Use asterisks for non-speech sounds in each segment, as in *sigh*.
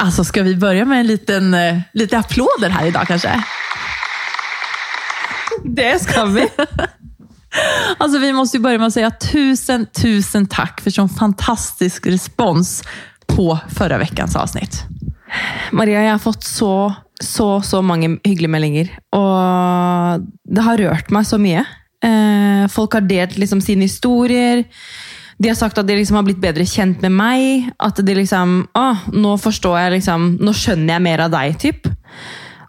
Alltså, ska vi börja med en liten, eh, lite applåder här idag kanske? Det skal vi. *laughs* Alltså, vi måste ju börja med att säga tusen, tusen tack för sån fantastisk respons på förra veckans avsnitt. Maria, jeg har fått så, så, så mange hyggelige meldinger. Og det har rørt meg så mye. Eh, folk har delt liksom sine historier. De har sagt at de liksom har blitt bedre kjent med meg. At de liksom Å, nå forstår jeg liksom Nå skjønner jeg mer av deg, typ.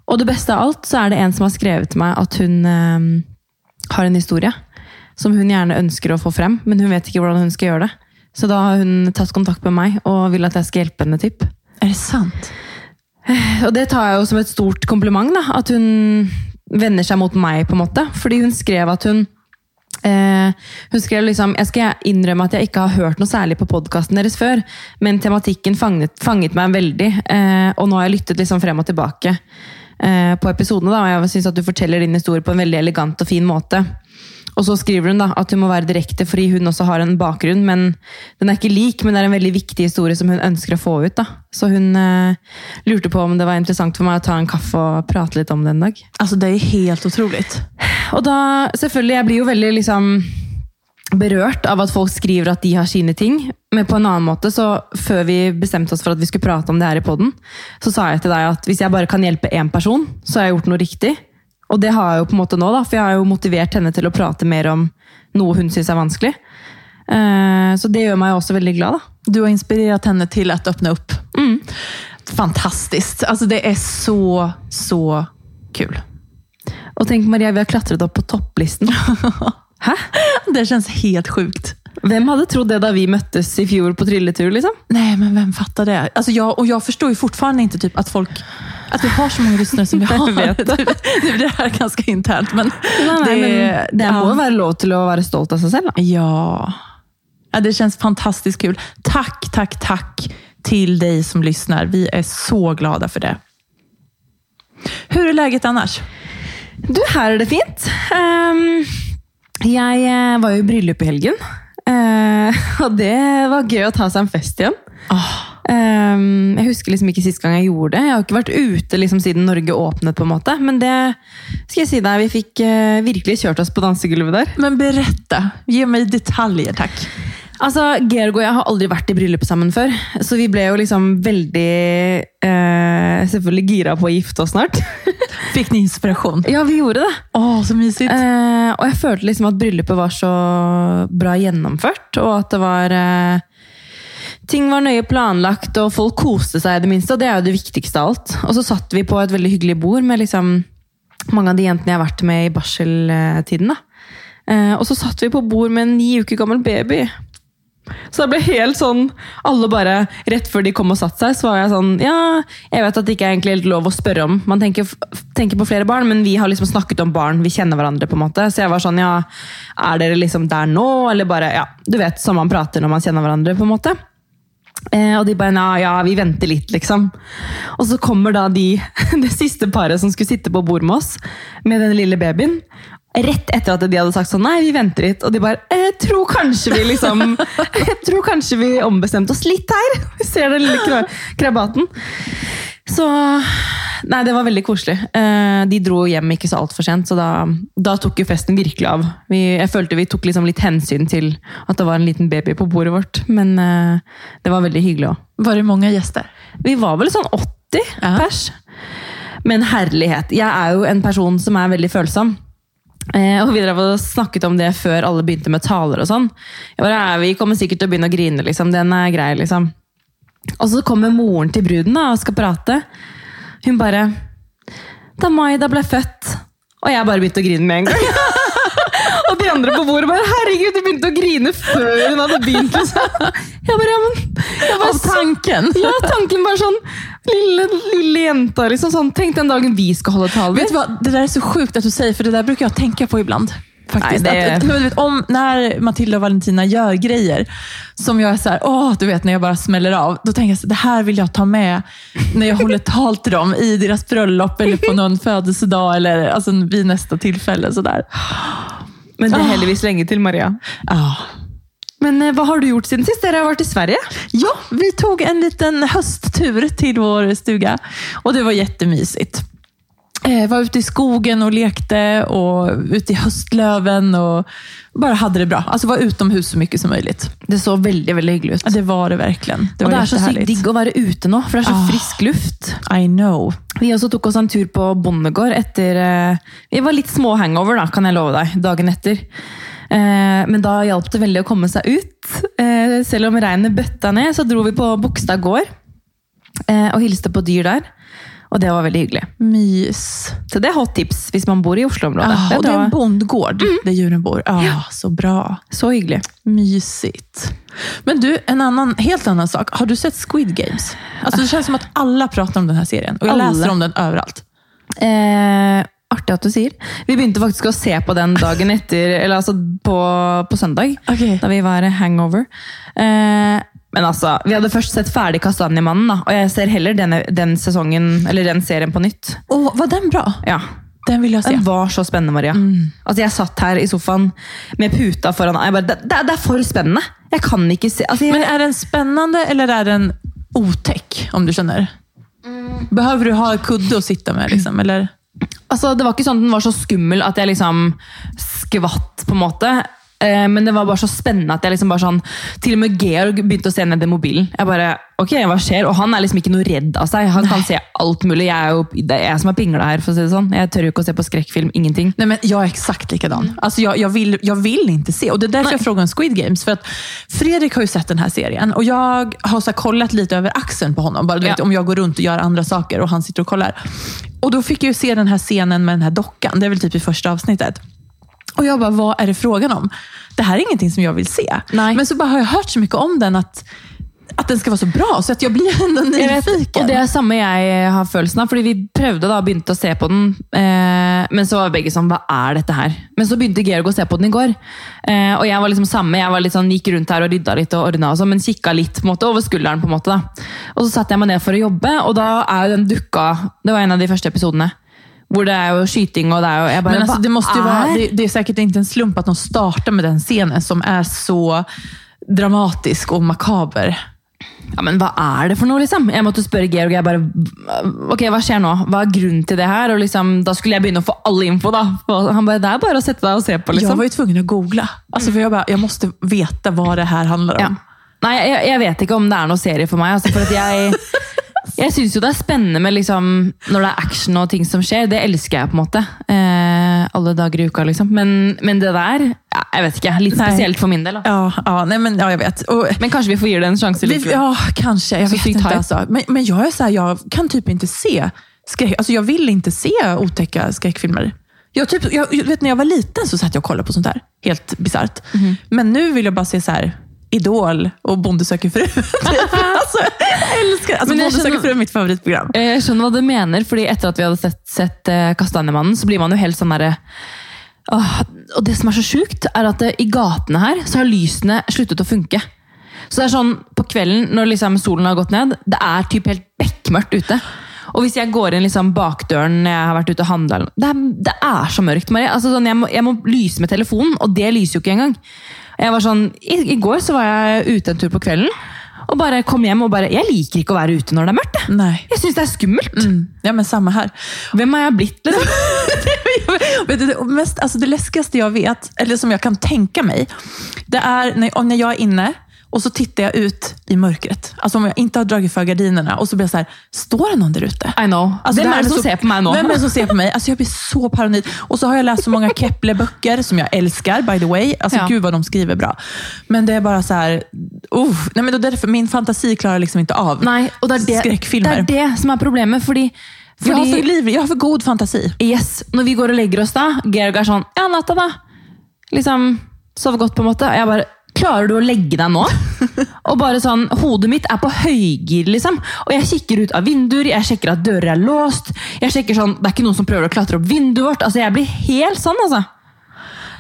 Og det beste av alt, så er det en som har skrevet til meg at hun eh, har en historie som hun gjerne ønsker å få frem, men hun vet ikke hvordan hun skal gjøre det. Så da har hun tatt kontakt med meg og vil at jeg skal hjelpe henne. typ. Er det sant? Og det tar jeg jo som et stort kompliment, da, at hun vender seg mot meg. på en måte. Fordi hun skrev at hun eh, husker Jeg liksom, Jeg skal innrømme at jeg ikke har hørt noe særlig på podkasten deres før, men tematikken fanget, fanget meg veldig, eh, og nå har jeg lyttet liksom frem og tilbake eh, på episodene. og Jeg syns du forteller din historie på en veldig elegant og fin måte. Og så skriver hun da at hun må være direkte fordi hun også har en bakgrunn. men Den er ikke lik, men det er en veldig viktig historie som hun ønsker å få ut. da. Så hun eh, lurte på om det var interessant for meg å ta en kaffe og prate litt om det en dag. Altså, det er helt otroligt. Og da, selvfølgelig, jeg blir jo veldig liksom berørt av at folk skriver at de har sine ting. Men på en annen måte, så før vi bestemte oss for at vi skulle prate om det her i podden, så sa jeg til deg at hvis jeg bare kan hjelpe én person, så har jeg gjort noe riktig. Og det har jeg jo på en måte nå, da, for jeg har jo motivert henne til å prate mer om noe hun syns er vanskelig. Eh, Så det gjør meg også veldig glad. da. Du har inspirert henne til å åpne opp. Mm. Fantastisk. Altså, det er så, så kul. Og tenk, Maria, vi har klatret opp på topplisten. *laughs* Hæ? Det kjennes helt sjukt. Hvem hadde trodd det da vi møttes i fjor på trilletur? liksom? Nej, men vem fattar det? Alltså jag, och jag förstår ju fortfarande inte typ att folk att vi har så mange lyssnare som vi *laughs* har. Vet *laughs* det. Det här ganska internt, men Nei, det, men det ja. må være lov til å være stolt av seg selv. da. Ja. ja, det känns fantastiskt kul. Tack, tack, tack till dig som lyssnar. Vi är så glada för det. Hur är läget annars? Du, her er det fint. Um, jeg eh, var jo i bryllup i helgen. Uh, *laughs* og det var gøy å ta seg en fest igjen. Ehm, jeg husker liksom ikke sist gang jeg gjorde det. Jeg har ikke vært ute liksom siden Norge åpnet. på en måte. Men det skal jeg si deg, vi fikk uh, virkelig kjørt oss på dansegulvet der. Men berätta. gi meg detaljer, tack. Altså, Georg og jeg har aldri vært i bryllup sammen før, så vi ble jo liksom veldig eh, Selvfølgelig gira på å gifte oss snart. *laughs* Fikk ni inspirasjon? ja, vi gjorde det. Åh, så mysigt. Eh, og jeg følte liksom at bryllupet var så bra gjennomført, og at det var eh, Ting var nøye planlagt, og folk koste seg i det minste, og det er jo det viktigste av alt. Og så satt vi på et veldig hyggelig bord med liksom mange av de jentene jeg har vært med i barseltiden. da. Eh, og så satt vi på bord med en ni uker gammel baby. Så det ble helt sånn Alle bare, rett før de kom og satte seg, så var jeg sånn Ja, jeg vet at det ikke er egentlig helt lov å spørre om. Man tenker, tenker på flere barn, men vi har liksom snakket om barn. Vi kjenner hverandre, på en måte. Så jeg var sånn Ja, er dere liksom der nå? Eller bare Ja, du vet, som man prater når man kjenner hverandre, på en måte. Eh, og de bare ja, ja, vi venter litt, liksom. Og så kommer da de, *laughs* det siste paret som skulle sitte på bord med oss, med den lille babyen. Rett etter at de hadde sagt sånn, nei, vi venter litt. Og de bare jeg tror kanskje vi liksom *laughs* Jeg tror kanskje vi ombestemte oss litt her. *laughs* Vi ser den lille krabaten. Så Nei, det var veldig koselig. Eh, De dro hjem ikke så altfor sent, så da, da tok jo festen virkelig av. Vi, jeg følte vi tok liksom litt hensyn til at det var en liten baby på bordet vårt. Men eh, det var veldig hyggelig òg. Var det mange gjester? Vi var vel sånn 80 Ja. pers. Men herlighet. Jeg er jo en person som er veldig følsom. Eh, og Vi drev og snakket om det før alle begynte med taler og sånn. Jeg bare, «Ja, Vi kommer sikkert til å begynne å grine, liksom. Den er grei, liksom. Og så kommer moren til bruden da, og skal prate. Hun bare Da Maida ble født Og jeg bare begynte å grine med en gang. *laughs* og de andre på bordet bare Herregud, du begynte å grine før hun hadde begynt. Liksom. Jeg bare, ja, men jeg bare, Av tanken? ja, tanken bare sånn Lille, lille jenta, liksom sånn. Tenk den dagen vi skal holde taler. Vet du hva? Det der er så sjukt at du sier, for det där brukar jag tänka på ibland. Faktiskt. Nej, det- att, du vet, om, när Matilda och Valentina gör grejer som jag är så här, åh, du vet när jag bara smäller av. Då tänker jag så, det här vill jag ta med när jag håller tal till dem i deras bröllop eller på någon födelsedag eller alltså, vid nästa tillfälle. Så där. Men det er Ah. heldigvis lenge til, Maria. Ja. Men hva har du gjort siden sist? Dere har vært i Sverige. Ja, vi tog en liten høsttur til vår stuga og det var kjempemysig. Eh, var ute i skogen og lekte og ute i høstløven. og Bare hadde det bra. Altså var utomhus så mye som mulig. Det så veldig, veldig hyggelig ut. Ja, det var det virkelig. Det og det er så sykt digg å være ute nå, for det er så Ah. frisk luft. I know. Vi også tok oss en tur på bondegård etter eh, Vi var litt små hangover, da, kan jeg love deg, dagen etter. Eh, men da hjalp det veldig å komme seg ut. Eh, selv om regnet bøtta ned, så dro vi på Bogstad gård eh, og hilste på dyr der. Og det var veldig hyggelig. Mys. Så det er hot tips hvis man bor i Oslo-området. Ah, Det och det er en bondgård der djuren bor. Ah, Så bra. Så hyggelig. Mysigt. Men du, en annan, helt annen sak. Har du sett Squid Games? Alltså, det känns som at alle prater om denne serien. og jeg alle. leser om den overalt. Eh, artig at du sier. Vi begynte faktisk å se på den dagen etter, eller altså på, på søndag. Okay. Da vi var hangover. Eh, men altså, vi hadde først sett ferdig Kastanjemannen, da, og jeg ser heller denne, den sesongen, eller den serien på nytt. Åh, var den bra? Ja, Den si. Den var så spennende, Maria. Altså, Jeg satt her i sofaen med puta foran jeg bare, det, det, det er for spennende! Jeg kan ikke se altså, jeg, Men er den spennende, eller er den otek, Om du skjønner? Mm. Behøver du ha kudde å sitte med? Liksom, eller? Altså, det var ikke sånn at den var så skummel at jeg liksom skvatt, på en måte. Eh, Men det var bare så spennende at jeg liksom bare sånn Til og med Georg begynte å se ned i mobilen. Jeg bare, ok, hva skjer? Og han er liksom ikke noe redd av seg. Han kan se alt mulig. Jeg er jo, det er jeg som er pingla her, for å si det sånn. Jeg tør jo ikke å se på skrekkfilm. Ingenting. Nej, men jag är exakt likadan. Alltså jag, jag, vill, jag vill inte se. Och Det är därför jag frågar om Squid Games. För att Fredrik har ju sett den här serien och jag har så här kollat lite över axeln på honom. Bara, du vet, Ja. Om jag går runt och gör andra saker och han sitter och kollar. Och Då fick jag ju se den här scenen med den här dockan. Det är väl typ i första avsnittet. Och jag bara, vad är det frågan om? Det här är ingenting som jag vill se. Nej. Men så bara har jag hört så mycket om den att, att den skal være så bra, så att jag blir *laughs* nyfiken. og det er samme jeg har følelsen av, fordi vi prøvde da, begynte å se på den, eh, men så var begge sånn, hva er dette her? Men så begynte Georg å se på den i går, eh, og jeg var liksom samme, jeg var litt sånn, gikk rundt her og rydda litt og ordna og men kikka litt måte, over skulderen på en måte da. Og så satte jeg meg ned for å jobbe, og da er jo den dukka, det var en av de første episodene, hvor det er jo skyting, og det er jo, jeg bare, Men altså, det, er? det, det er sikkert ikke en slump at de starter med den scenen som er så dramatisk og makaber. Ja, men hva er det for noe, liksom? Jeg måtte spørre Georg, jeg bare, ok, hva skjer nå? Hva er grunnen til det her? Og liksom, da skulle jeg begynne å få all info da. Og han bare, det er bare å sette deg og se på, liksom. Jeg var jo tvungen å google. Altså, for Jeg bare, jeg måtte vite hva det her handler om. Ja. Nei, jeg, jeg vet ikke om det er noe serie for meg. Altså, for at jeg, *laughs* jeg syns jo det er spennende med liksom, når det er action og ting som skjer. Det elsker jeg, på en måte. Eh, alle dager i uka, liksom. Men, men det der, ja, jeg vet ikke. Litt spesielt for min del. Ja, ja, nej, men, ja, jeg vet. Og, Men kanskje vi får gi det en sjanse likevel. ja, kanskje. Jeg Så vet ikke inte. Alltså. Men, men jag är så här, jag kan typ inte se skräck. Alltså, jag vill inte se otäcka skräckfilmer. Jag, typ, jag, jag vet, när jag var liten så satt jag och kollade på sånt där. Helt bisarrt. Mhm. Men nu vill jag bara se så här, Idol och Bonde söker fru. *laughs* alltså, jag älskar alltså, Men jag söker fru är mitt favoritprogram. Eh, Jeg skjønner hva du mener, fordi etter at vi hadde sett, sett eh, Kastanjemannen, så blir man jo helt sånn Åh, Og det som er så sjukt, er at eh, i gatene her så har lysene sluttet å funke. Så det er sånn på kvelden, når liksom solen har gått ned, det er typ helt bekmørkt ute. Og hvis jeg går inn liksom bakdøren når jeg har vært ute og handla det, det er så mørkt, Marie. Altså, sånn, jeg, må, jeg må lyse med telefonen, og det lyser jo ikke engang. Jeg var sånn, i, I går så var jeg ute en tur på kvelden, og bare kom hjem og bare Jeg liker ikke å være ute når det er mørkt. Nei. Jeg syns det er skummelt. Mm. Ja, men samme her. Hvem har jeg blitt? Liksom? *laughs* vet du, det, mest, altså det läskigaste jag vet, eller som jeg kan tenke meg, det er når, om jeg er inne och så tittar jag ut i mörkret. Alltså om jag inte har dragit för gardinerna och så blir jag så här, står det någon där ute? I know. Alltså, vem det här det som så- ser på meg nå? Vem är det som ser på mig? Alltså jag blir så paranoid. Och så har jag läst så många Kepler-böcker som jag älskar, by the way. Alltså Ja. gud vad de skriver bra. Men det är bara så här, uh, nej men då därför, min fantasi klarar liksom inte av Nei, og det er det, skräckfilmer. det är det som er problemet. Fordi, jag, har för liv, jag har för god fantasi. yes, når vi går og lägger oss da, Georg er sånn Ja, natta, då. Liksom, Sove godt, på en måte. Og jeg bare Klarer du å legge deg nå? *laughs* Og bare sånn, Hodet mitt er på høygir, liksom. Og jeg kikker ut av vinduer, jeg sjekker at dører er låst. Jeg sjekker sånn, Det er ikke noen som prøver å klatre opp vinduet vårt. Altså, Jeg blir helt sånn, altså.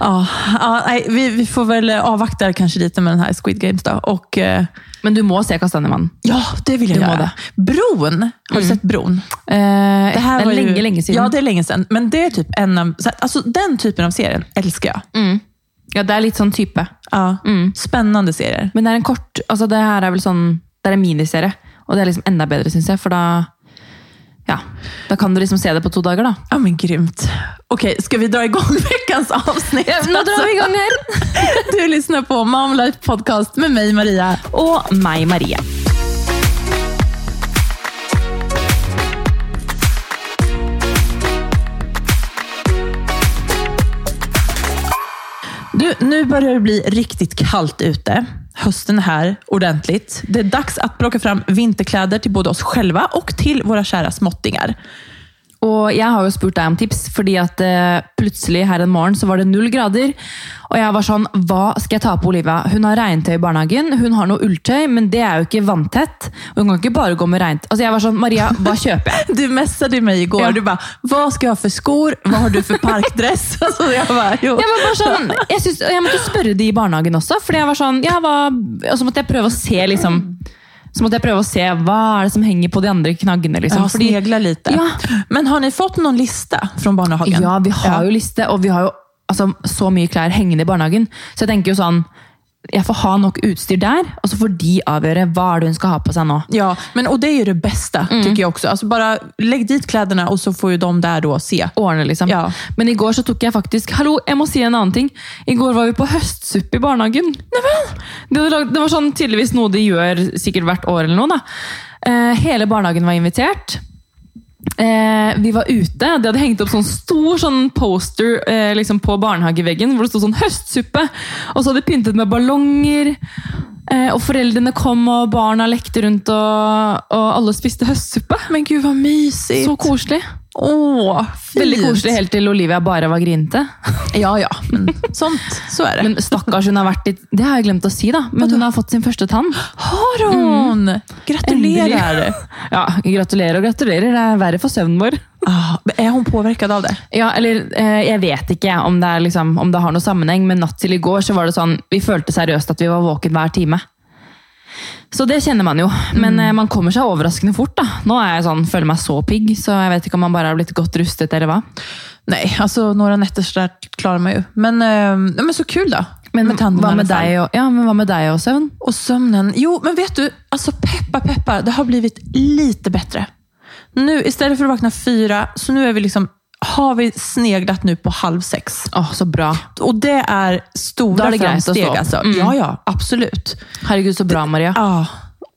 Ja, ja, nej, vi, vi får väl avvakta kanskje litt med den här Squid Games då. Och, eh, Men du må se Kastanjemannen. ja, det vil jeg Du göra. Bron, har du sett Bron? Eh, Det här det er lenge, ju, lenge siden. Ja, det er lenge siden. Men det är typ en av, så- alltså, den typen av serien elsker jeg. Mm. Ja, det er litt sånn type. Ja. Mm. Spennende serier. Men det er en kort altså Det her er vel sånn Det er en miniserie. Og det er liksom enda bedre, syns jeg. For da Ja, da kan du liksom se det på to dager, da. Ja, men grymt. Ok, Skal vi dra i gang ukens avsnitt? Ja, nå drar vi i gang her! *laughs* Du lyssnar på Mom Life Podcast med meg, Maria. Og meg, Marie. Du, nu börjar det bli riktigt kallt ute. Hösten är här ordentligt. Det är dags att plocka fram vinterkläder till både oss själva och till våra kära småttingar. Og jeg har jo spurt deg om tips, fordi at eh, plutselig her en morgen så var det null grader. Og jeg var sånn, hva skal jeg ta på Olivia? Hun har regntøy i barnehagen, hun har noe ulltøy, men det er jo ikke vanntett. Og hun kan ikke bare gå med regntøy. Altså jeg var sånn, Maria, hva kjøper jeg? *laughs* Du messet meg i går. Ja. Du bare Hva skal jeg ha for skor? Hva har du for parkdress? *laughs* Altså jeg var jo. Jeg, var bare sånn, jeg, synes, jeg måtte spørre de i barnehagen også, fordi jeg var sånn, ja, hva, og så måtte jeg prøve å se liksom, så måtte jeg prøve å se hva er det som henger på de andre knaggene. Liksom. Ja, Fordi- lite. Ja. Men har ni fått noen liste fra barnehagen? Ja, vi har jo liste, og vi har jo altså, så mye klær hengende i barnehagen. Så jeg tenker jo sånn, jeg får ha nok utstyr der, og så får de avgjøre hva er det hun skal ha på seg nå. Ja, men, Og det er jo det beste, mm. tykker jeg også. Altså, bare Legg dit klærne, og så får jo de der da se. Ordne, liksom. Ja. Men i går så tok jeg faktisk Hallo, jeg må si en annen ting. I går var vi på høstsuppe i barnehagen. Det, var sånn tydeligvis noe de gjør sikkert hvert år eller noe. da. Eh, hele barnehagen var invitert. Eh, vi var ute. De hadde hengt opp sånn stor sånn poster eh, liksom på barnehageveggen hvor det stod sånn 'høstsuppe'. Og så hadde de pyntet med ballonger. Eh, og foreldrene kom, og barna lekte rundt, og, og alle spiste høstsuppe. Men gud hva mysig! Så koselig. Åh. Veldig koselig helt til Olivia bare var grinete. Ja, ja, men sånt, så er det. Men stakkars, hun har vært litt Det har jeg glemt å si, da. Men hun har fått sin første tann. har hun? Mm. Gratulerer. Ja, Gratulerer og gratulerer. Det er verre for søvnen vår. Ah, er hun påverkad av det? Ja, eller eh, Jeg vet ikke om det, liksom, om det har noe sammenheng, men natt til i går så var det sånn Vi følte seriøst at vi var våken hver time. Så det kjenner man jo. Men mm. man kommer seg overraskende fort. da. Nå er jeg sånn, føler meg så pigg, så jeg vet ikke om man bare har blitt godt rustet, eller hva. Nei, altså noen netter så där klarar man jo. Men, øh, men så kul da. Men med hva med deg og, ja, men hva med deg og søvn? Og søvnen? Jo, men vet du, altså peppa peppa, det har blivit lite bedre. Nu, istället för att vakna fyra, så nu är vi liksom, har vi sneglat nu på halv sex. Oh, så bra. Och det är store stora det framsteg. Alltså. Mm. Ja, ja, absolut. Herregud, så bra, Maria. Ja,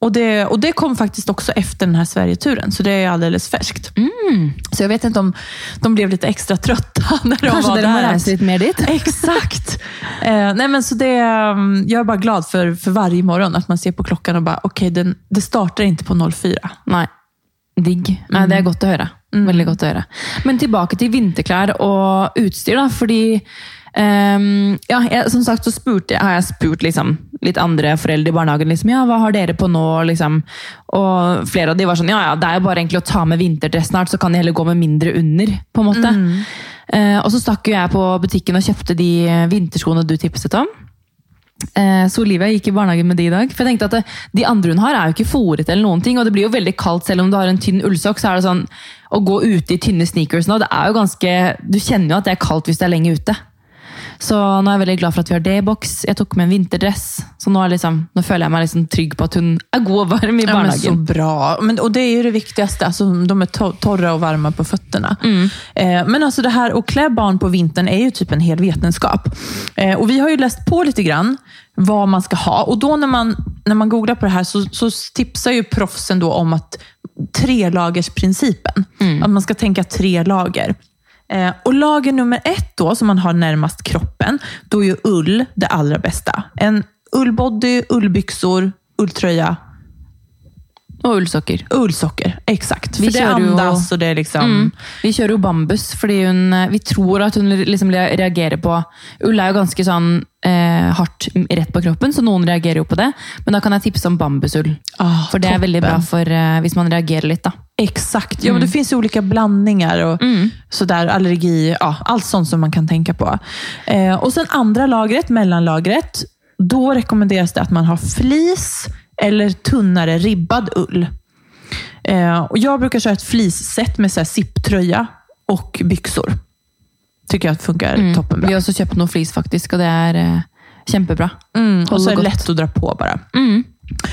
och det, och det kom faktiskt också efter den här Sverigeturen, så det är alldeles färskt. Så jag vet inte om de blev lite extra trötta *laughs* när de Kanskje var dere må där. reise litt mer dit? *laughs* Exakt. Eh, nej men så det, mm, jag är bara glad för, för varje morgon att man ser på klockan och bara, okej, den det startar inte på 04. Nei. Digg. Nei, det er godt å høre. Veldig godt å høre. Men tilbake til vinterklær og utstyr, da. Fordi um, ja, jeg, som sagt så spurte, har jeg spurt liksom, litt andre foreldre i barnehagen liksom, ja, hva har dere på nå. Liksom? Og flere av de var sånn ja, ja, det er jo bare egentlig å ta med vinterdress snart, så kan de heller gå med mindre under. på en måte. Eh, og så stakk jo jeg på butikken og kjøpte de vinterskoene du tipset om. Eh, Så Olivia gikk i barnehagen med de i dag. For jeg tenkte at De andre hun har, er jo ikke fòret, eller noen ting, og det blir jo veldig kaldt selv om du har en tynn ullsokk. så er det sånn, Å gå ute i tynne sneakers nå, det er jo ganske, du kjenner jo at det er kaldt hvis det er lenge ute. Så nå er jeg veldig glad for at vi har det i boks. Jeg tok med en vinterdress, så nå, liksom, nå føler jeg meg liksom trygg på at hun er god og varm i Ja, men så bra. Men, og det er jo det viktigste. Altså, de er tørre og varme på på Mm. Eh, men altså, det her å kle barn på vintern er jo typ en hel vetenskap. Eh, og Vi har jo lest på litt grann hva man skal ha. Og da når man, når man googler på det her så, så tipser ju proffsen om om att trelagersprincipen. At man skal tenke tre lager. Eh, och lager nummer ett då, som man har närmast kroppen, då är ju ull det allra bästa. En ullbody, ullbyxor, ulltröja, Og ullsokker. Ullsocker, exakt. Vi För det kör ju- andas och det är liksom... Mm. Vi kjører jo bambus, fordi hun, eh, vi tror at hun liksom reagerer på Ull er jo ganske sånn eh, hardt rett på kroppen, så noen reagerer jo på det. Men da kan jeg tipse om bambusull. Ah, For det er veldig bra for eh, hvis man reagerer litt. da. Exakt. Ja, men det fins ulike blandinger og Mm. sådär, allergi, ja, alt sånt som man kan tenke på. Eh, og sen andre lagret, mellomlagret. Da rekommenderes det at man har flis eller tunnare ribbad ull. Eh, och jag brukar köra ett fleeceset med så här zipptröja och byxor. tycker jag funkar Mm. toppenbra. Vi har også kjøpt noe flis, faktisk, og det er eh, kjempebra. Mm, och så är det lätt att dra på bara. Mm.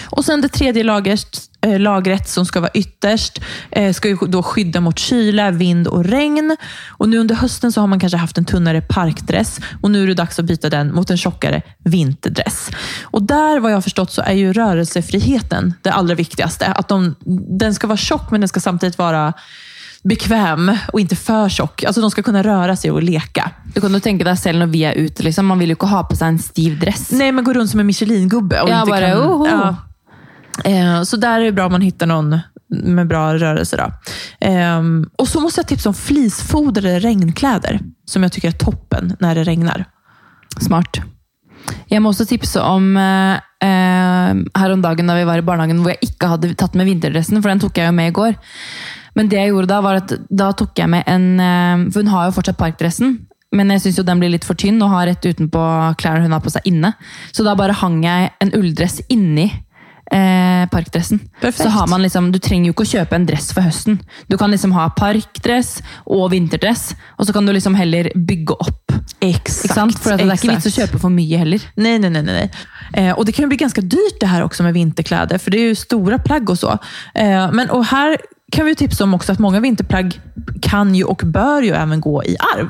Och sen det tredje lagret, eh, lagret som ska vara ytterst, eh, ska ju då skydda mot kyla, vind och regn. Och nu under hösten så har man kanske haft en tunnare parkdress och nu är det dags att byta den mot en tjockare vinterdress. Och där, vad jag har förstått, så är ju rörelsefriheten det allra viktigaste. Att de, den ska vara tjock, men den ska samtidigt vara bekväm och inte för tjock. Alltså de ska kunna röra sig och leka. Du kan jo tenke deg selv når vi er ute. Liksom. Man vil jo ikke ha på seg en stiv dress. Nej, men gå runt som en Michelin-gubbe. och Ja, inte bara, oho. ja. Eh, Så där är det bra om man hittar någon med bra rörelse. Då. Ehm, och så måste jag tipsa om fleecefodrade regnkläder, som jeg tycker är toppen när det regnar. Smart. Jeg må også tipse om eh, eh, her om dagen da vi var i barnehagen, hvor jeg ikke hadde tatt med vinterdressen, for den tok jeg jo med i går. Men det jeg gjorde da, var at da tok jeg med en eh, For hun har jo fortsatt parkdressen, men jeg syns den blir litt for tynn og har rett utenpå klærne hun har på seg inne. Så da bare hang jeg en ulldress inni eh, parkdressen. Perfekt. Så har man liksom, Du trenger jo ikke å kjøpe en dress for høsten. Du kan liksom ha parkdress og vinterdress, og så kan du liksom heller bygge opp. Exakt. For det er ikke vits å kjøpe for mye heller. Nei, nei, nei. nei. nej. Eh, og Det kan jo bli ganske dyrt det her også med vinterklær, for det er jo store plagg og så. Eh, men og Här kan vi tipsa om också att många vinterplagg kan ju och bör ju även gå i arv.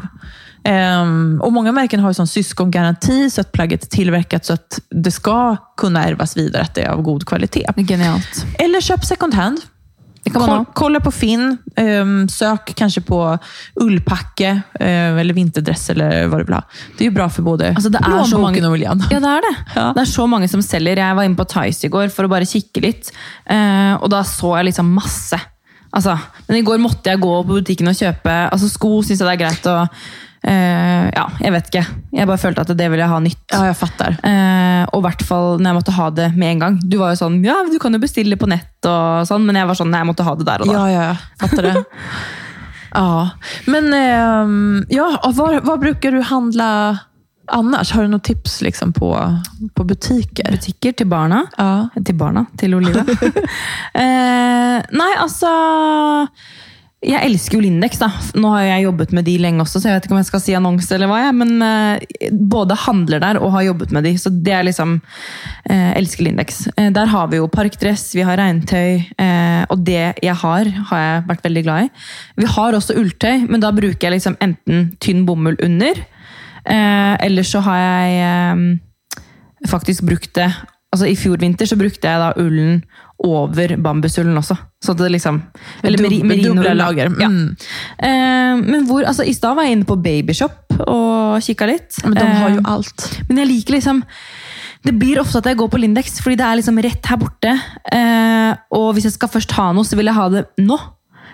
Um, och Många märken har ju sån syskongaranti, så att plagget är tillverkat så att det ska kunna ärvas vidare, att det är av god kvalitet. Genialt. Eller köp second hand. Det kan man ha. kolla på Finn, Um, sök kanske på ullpacke uh, eller vinterdress eller vad du vill ha. Det är ju bra för både Alltså, det är så många- och miljön. Ja, det er det. *laughs* Ja. Det er så mange som selger. Jeg var inne på Tice i går for å bare kikke litt, och og da så jeg liksom masse. Altså, men i går måtte jeg gå på butikken og kjøpe altså sko. Syns jeg det er greit å uh, Ja, jeg vet ikke. Jeg bare følte at det ville jeg ha nytt. Ja, jeg fatter. Uh, og i hvert fall når jeg måtte ha det med en gang. Du var jo sånn ja, du kan jo bestille på nett, og sånn, men jeg var sånn nei, jeg måtte ha det der og da. Ja, ja, fatter fattar det. *laughs* ja, men ehm, ja, hva, hva bruker brukar du handla annars? Har du noen tips liksom på, på butikker? Butikker til barna. Ja. Til barna, til Olive. *laughs* eh, nei, altså Jeg elsker jo Lindex. da. Nå har jeg jobbet med de lenge også, så jeg vet ikke om jeg skal si annonse eller hva. Jeg, men eh, både handler der og har jobbet med de, så det er liksom eh, Elsker Lindex. Eh, der har vi jo parkdress, vi har regntøy, eh, og det jeg har, har jeg vært veldig glad i. Vi har også ulltøy, men da bruker jeg liksom enten tynn bomull under, eh, ellers så har jeg eh, faktisk brukt det altså I fjor vinter så brukte jeg da ullen over bambusullen også. Så det liksom Eller meri, Dubbel- merino dubbla ull, da. lager. Ja. Mm. Eh, men hvor, altså I stad var jeg inne på Babyshop og kikka litt. Men de har jo alt. allt. men jeg liker liksom Det blir ofte at jeg går på Lindex, fordi det er liksom rett her borte. Eh, og hvis jeg skal først ha noe, så vil jeg ha det nå.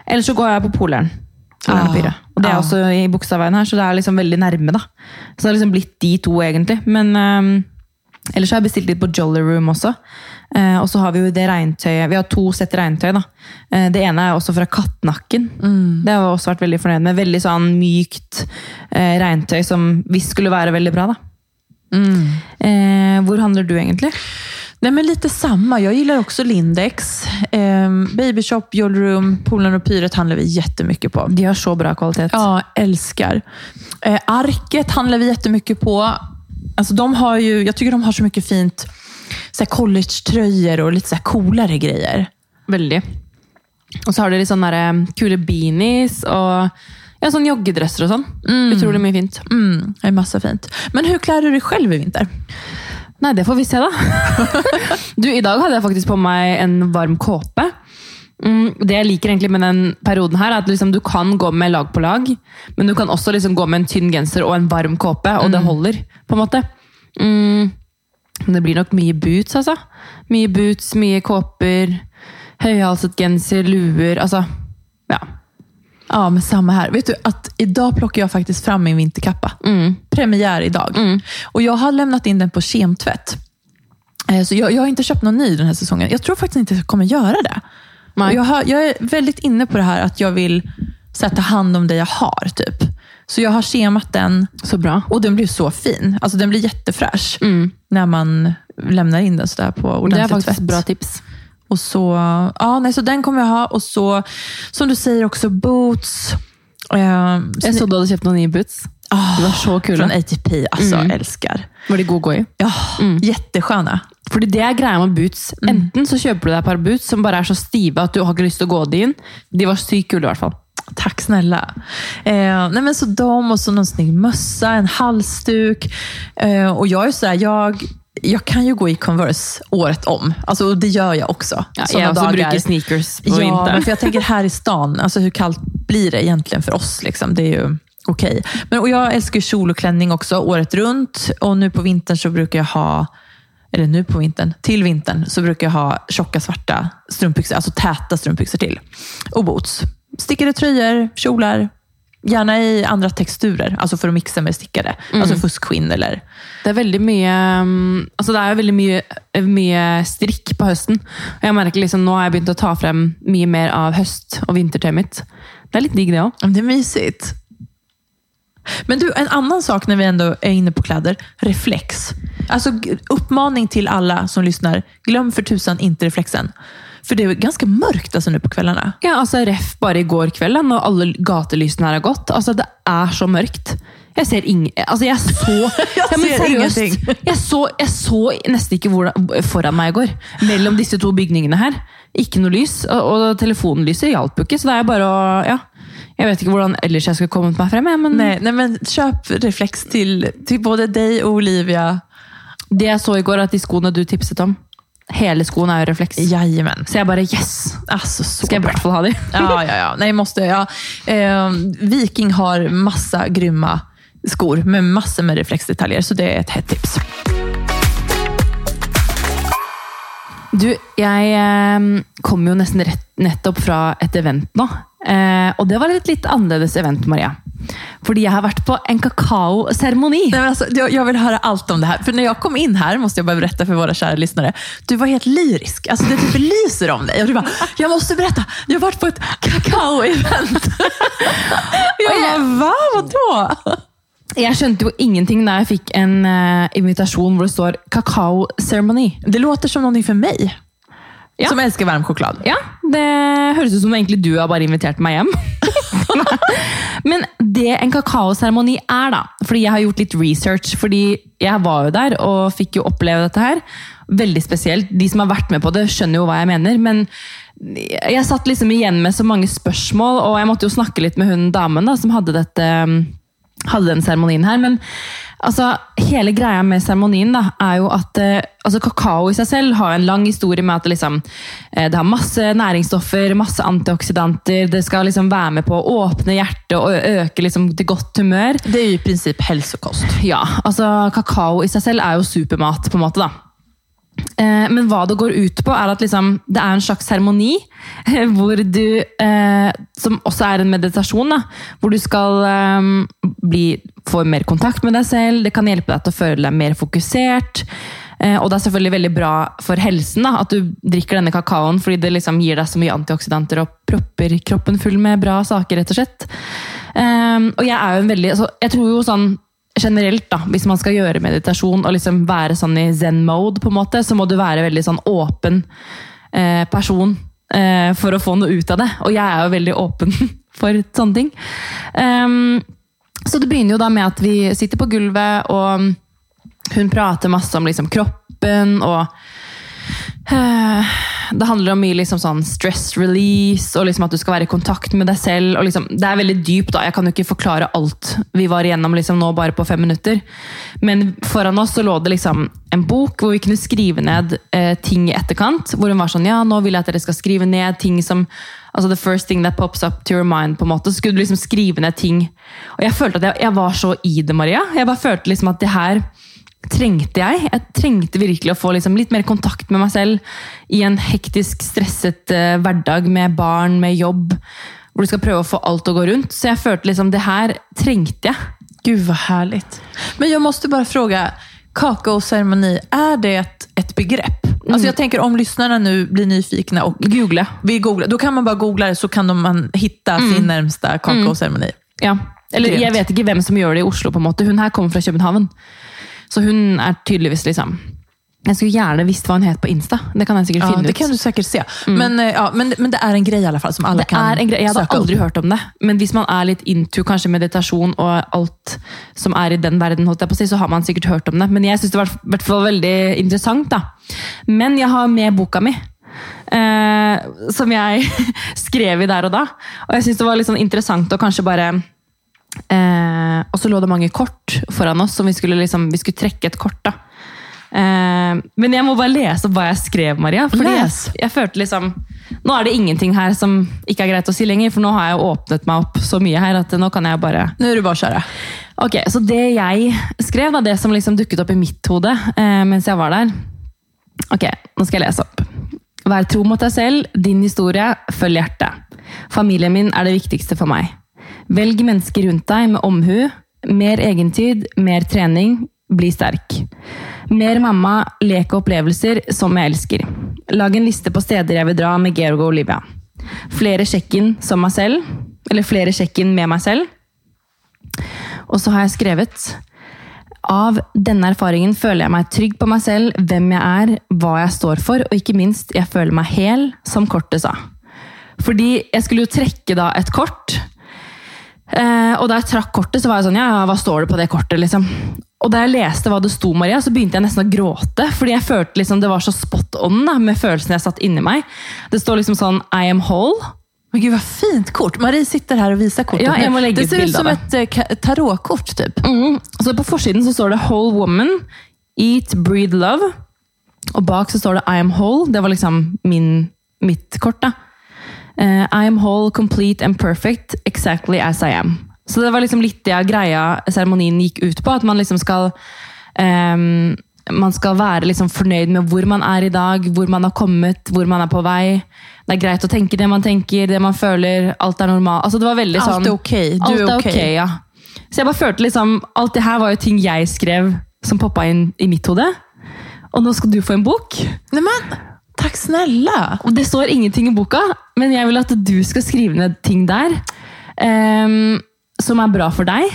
Eller så går jeg på Poleren. Ah, Og det er ah. også i Bogstadveien her, så det er liksom veldig nærme. da. Så det har liksom blitt de to, egentlig. Men um, ellers har jeg bestilt litt på Jolly Room også. Uh, og så har vi jo det regntøyet. Vi har to sett regntøy. da. Uh, det ene er også fra Kattnakken. Det har jeg også vært veldig fornøyd med. Veldig sånn mykt uh, regntøy som visst skulle være veldig bra. da. Eh, hvor handler du egentlig? Nej, men lite samma. Jag gillar också Lindex. Eh, Babyshop, Jollroom, Polen och Pyret handlar vi jättemycket på. De har så bra kvalitet. Ja, älskar. Eh, Arket handlar vi jättemycket på. Alltså, de har ju, jag tycker de har så mycket fint så college-tröjor och lite så här coolare grejer. Veldig. Og så har de litt sånne eh, kule beanies og ja, sånn joggedresser og sånn. Utrolig mye fint. Mm, det är massa fint. Men hur klär du dig själv i vinter? Nei, det får vi se, da. *laughs* du, I dag hadde jeg faktisk på meg en varm kåpe. Mm, det jeg liker egentlig med den perioden her, er at liksom, du kan gå med lag på lag, men du kan også liksom gå med en tynn genser og en varm kåpe, og det holder. på en måte. Mm, men det blir nok mye boots, altså. Mye boots, mye kåper, høyhalset genser, luer. Altså, ja. Ja, men samma här. Vet du att idag plockar jag faktiskt fram min vinterkappa. Mm. Premiär idag. Och Jag har lämnat in den på kemtvätt. Eh, Så jag, jag har inte köpt någon ny den här säsongen. Jag tror faktiskt inte jag kommer göra det. Jag, har, jag är väldigt inne på det här att jag vill så här, ta hand om det jag har. typ. Så jag har kemat den Så bra. och den blir så fin. Alltså Den blir jättefräsch Mm. när man lämnar in den sådär på Det er faktiskt faktisk tvätt. bra tips. Och så, ja, nej, så den kommer jag ha. Och så, som du säger också, boots. Eh, Jeg så du hade kjøpt noen nye boots. Det var så kul. Från ATP, alltså Mm. älskar. Var det gå i? Ja, jättesköna. Fordi det er greia med boots. Enten så kjøper du deg et par boots som bare er så stive at du har ikke lyst til å gå de inn. De var sykt kule i hvert fall. Tack snälla. Eh, nej men så de och så någon snygg mössa, en halsduk. Eh, och jag är så här, jag, jag kan ju gå i Converse året om. Alltså, och det gör jag också. Ja, Såna også dagar. brukar sneakers på Ja, vintern. men för jag tänker här i stan, alltså hur kallt blir det egentligen för oss? Liksom? Det är ju okej. Men och Jag älskar kjol och klänning också året runt. Och nu på vintern så brukar jag ha, eller nu på vintern, till vintern så brukar jag ha tjocka svarta strumpbyxor, alltså täta strumpbyxor till. Och boots. Stickade tröjor, kjolar, gärna i andre teksturer, altså for å mikse med stickade. Alltså fuskskinn eller... Det er veldig mye um, altså det er veldig mye, mye strikk på høsten. Og jeg merker liksom, Nå har jeg begynt å ta frem mye mer av høst- og vintertøyet mitt. Det er litt digg, det òg. Det er mysigt. Men du, en annen sak når vi ändå er inne på kläder. Reflex. Alltså uppmaning till alla som lyssnar. Glöm för tusan inte reflexen. För det er jo ganske mørkt altså, nå på kveldene. Ja, altså Ref bare i går kveld, når alle gatelysene her har gått. Altså, Det er så mørkt. Jeg ser ingen Altså, jeg så *laughs* ja, men ser ingenting. jeg så, jeg så nesten ikke hvordan, foran meg i går. Mellom disse to bygningene her. Ikke noe lys. Og, og telefonlyset hjalp jo ikke, så det er bare å Ja. Jeg vet ikke hvordan ellers jeg skulle kommet meg frem, jeg, men Nei, nei, men kjøp refleks til, til både deg og Olivia. det jeg så i går, at de skoene du tipset om Hele skoen er jo refleks. Jajamän. Så jeg bare yes! Alltså så Skal jeg i hvert fall ha de. Ja, ja, ja. Nej, måste ja. Eh, Viking har massa grymma skor med massor med reflexdetaljer, så det er et hett tips. Du, jeg eh, kom jo nesten rett, nettopp fra et event nå. Eh, og det var et litt annerledes event, Maria. Fordi jeg har vært på en kakaoseremoni. Nej, Jeg alltså, jag, jag vill höra allt om det här. För när jag kom in här, måste jag bara berätta för våra kära lyssnare, du var helt lyrisk. Alltså, det typ lyser om dig. Och du bara, jag måste berätta, jag har varit på ett kakao-event. *laughs* jag bara, va? Vadå? Jeg skjønte jo ingenting da jeg fikk en uh, invitasjon hvor det står kakaoseremoni. Det låter som noe for meg, Ja. Som elsker varm choklad. Ja, det høres ut som egentlig du har bare invitert meg hjem. *laughs* *laughs* Men det en kakaoseremoni er, da Fordi jeg har gjort litt research. Fordi jeg var jo der og fikk jo oppleve dette her. Veldig spesielt. De som har vært med på det, skjønner jo hva jeg mener. Men jeg satt liksom igjen med så mange spørsmål, og jeg måtte jo snakke litt med hun damen da, som hadde dette hadde den seremonien her. Men altså, hele greia med seremonien da, er jo at eh, altså, kakao i seg selv har en lang historie med at det, liksom, eh, det har masse næringsstoffer, masse antioksidanter. Det skal liksom være med på å åpne hjertet og øke liksom, til godt humør. Det er jo i prinsipp helsekost. Ja, altså kakao i seg selv er jo supermat, på en måte. da. Eh, Men hva det går ut på, er at liksom, det er en slags seremoni eh, hvor eh, Som også er en meditasjon, da. Hvor du skal bli, få mer kontakt med deg selv. Det kan hjelpe deg til å føle deg mer fokusert. Og det er selvfølgelig veldig bra for helsen da, at du drikker denne kakaoen, fordi det liksom gir deg så mye antioksidanter og propper kroppen full med bra saker, rett og slett. Og jeg er jo en veldig altså, Jeg tror jo sånn generelt, da, hvis man skal gjøre meditasjon og liksom være sånn i zen-mode, på en måte, så må du være veldig sånn åpen eh, person eh, for å få noe ut av det. Og jeg er jo veldig åpen *laughs* for sånne ting. Um, så det begynner jo da med at vi sitter på gulvet, og hun prater masse om liksom kroppen og det handler om mye liksom sånn stress release, og liksom at du skal være i kontakt med deg selv. liksom, Det er veldig dypt, da. Jeg kan jo ikke forklare alt vi var igjennom liksom nå bare på fem minutter. Men foran oss så lå det liksom en bok hvor vi kunne skrive ned eh, ting i etterkant. Hvor hun var sånn Ja, nå vil jeg at dere skal skrive ned ting som altså The first thing that pops up to your mind. på en måte, Så skulle du liksom skrive ned ting. Og jeg følte at jeg, jeg var så i det, Maria. Jeg bare følte liksom at det her trengte jeg. Jeg trengte virkelig å få liksom litt mer kontakt med meg selv i en hektisk, stresset uh, hverdag med barn, med jobb, hvor du skal prøve å få alt å gå rundt. Så jeg følte liksom det her trengte jeg. Gud vad härligt. Men jeg måste bare fråga, kakaoceremoni, er det et, ett begrepp? Alltså jag tänker om lyssnarna nu blir nyfikna och Google. vill googla, då kan man bare google det så kan de, man hitta sin nærmeste kakaoceremoni. Ja. Eller Grymt. jeg vet ikke hvem som gjør det i Oslo, på en måte. Hun her kommer fra København. Så hun er tydeligvis liksom Jeg skulle gjerne visst hva hun het på Insta. Det kan jeg sikkert Ja, finne det ut. kan du sikkert se. Men, eh, ja, men, men det er en greie i alle fall som alle Det kan en greie, Jeg hadde aldri opp. hørt om det, men hvis man er litt into kanskje meditasjon og alt som er i den verden, holdt jeg på å si, så har man sikkert hørt om det. Men jeg syns det var hvert fall veldig interessant. da. Men jeg har med boka mi, eh, som jeg *laughs* skrev i der og da. Og jeg syns det var litt sånn interessant å kanskje bare eh, Og så lå det mange kort foran oss, som vi skulle, liksom, vi skulle trekke et kort. da. Eh, men jeg må bare lese hva jeg skrev, Maria. Fordi jeg, jeg følte liksom Nå er det ingenting her som ikke er greit å si lenger, for nå har jeg åpnet meg opp så mye her at nå kan jeg bare Nå er du bare kjøre. Ok, Så det jeg skrev, da, det som liksom dukket opp i mitt hode eh, mens jeg var der Ok, nå skal jeg lese opp. Vær tro mot deg selv, din historie, følg hjertet. Familien min er det viktigste for meg. Velg mennesker rundt deg med omhu. Mer egentid, mer trening. Bli sterk. Mer mamma, lek og opplevelser som jeg elsker. Lag en liste på steder jeg vil dra med Georg og Olivia. Flere sjekk-in som meg selv. Eller flere sjekk-in med meg selv. Og så har jeg skrevet Av denne erfaringen føler jeg meg trygg på meg selv, hvem jeg er, hva jeg står for, og ikke minst, jeg føler meg hel, som kortet sa. Fordi jeg skulle jo trekke da et kort. Eh, og da jeg trakk kortet, så var jeg sånn Ja, hva står det på det kortet, liksom? Og da jeg leste hva det sto, Maria, så begynte jeg nesten å gråte. Fordi jeg følte liksom det var så spot on da, med følelsen jeg satt inni meg. Det står liksom sånn I am whole. Men gud hva fint kort. Marie sitter her og viser kortet. Ja, jeg må legge det ser ut som det. ett eh, tarotkort typ. Mm. Så på forsiden så står det Whole Woman, Eat, Breathe, Love. Og bak så står det I am whole. Det var liksom min, mitt kort. da. Eh, I am whole, complete and perfect, exactly as I am. Så det var liksom litt det greia seremonien gikk ut på. At man liksom skal um, man skal være liksom fornøyd med hvor man er i dag, hvor man har kommet, hvor man er på vei. Det er greit å tenke det man tenker, det man føler. Alt er normalt. Altså, det var veldig sånn Alt er ok. Du Alt er ok. ok, ja. Så jeg bare følte liksom, alt det her var jo ting jeg skrev som poppa inn i mitt hode. Og nå skal du få en bok. Nej, tack snälla. Og det står ingenting i boka, men jeg vil at du skal skrive ned ting der um, som er bra for deg,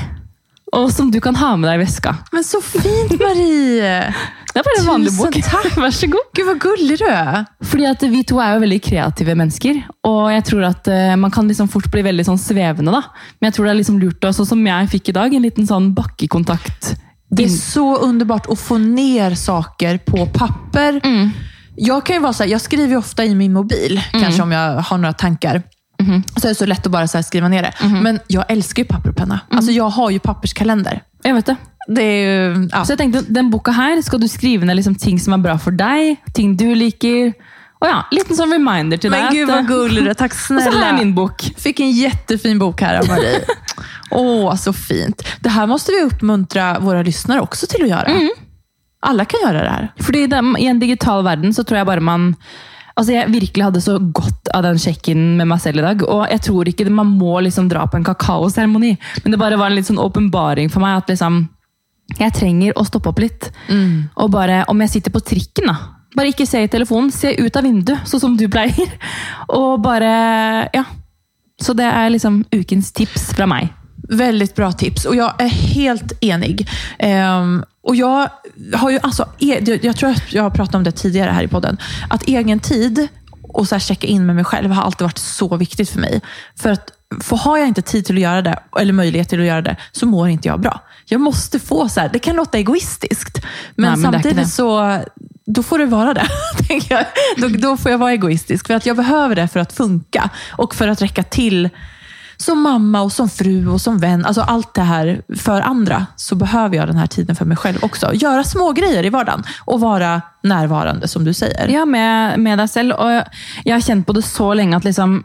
og som du kan ha med deg i veska. Men så fint Marie. *laughs* Det er bare en vanlig Tusen bok. tack. *laughs* Vær så god. Gud hvor gullig du er! Fordi at vi to er jo veldig kreative mennesker, og jeg tror at uh, man kan liksom fort bli veldig sånn svevende. da. Men jeg tror det er liksom lurt, også, som jeg fikk i dag, en liten sånn bakkekontakt. Det er så underbart å få ned saker på papper. Jag kan ju vara så här, jag skriver ju ofta i min mobil, kanske om jag har några tankar. Så är det så lätt att bara så här skriva ner det. Men jag älskar ju papper och penna. Alltså jag har ju papperskalender. Jeg vet det. Det är ju, ja. Så jeg tenkte, den boka her skal du skrive ned liksom ting som er bra for deg, ting du liker. Og ja, liten sånn reminder til deg. Men gud vad gullig du snälla. *laughs* Och så här min bok. Fick en jättefin bok här av Marie. *laughs* Åh, så fint. Det här måste vi uppmuntra våra lyssnare också till att göra. Alla kan gjøre det her. Fordi de, I en digital verden så tror jeg bare man Altså Jeg virkelig hadde så godt av den sjekken med meg selv i dag. Og jeg tror ikke man må liksom dra på en kakaoseremoni, men det bare var en litt sånn åpenbaring for meg at liksom jeg trenger å stoppe opp litt. Og bare, Om jeg sitter på trikken, da. Bare ikke se i telefonen, se ut av vinduet, sånn som du pleier. *laughs* Og bare Ja. Så det er liksom ukens tips fra meg. Veldig bra tips og jeg er helt enig. Ehm, och jag, har ju, alltså, e- jag, tror att jag har pratat om det tidigare här i podden. Att egen tid och så här checka in med mig själv har alltid varit så viktigt för mig. För att för har jag inte tid till att göra det, eller möjlighet till att göra det, så mår inte jag bra. Jag måste få så här, det kan låta egoistiskt, men, Nej, men samtidigt så då får det vara det. *laughs* tänker jag. Då, då får jag vara egoistisk. För att jag behöver det för att funka och för att räcka till som mamma och som fru och som vän. Alltså allt det här för andra. Så behöver jag den här tiden för mig själv också. Göra små grejer i vardagen och vara närvarande som du säger. Ja, med, med deg selv. Og jeg har kjent på det så lenge at liksom,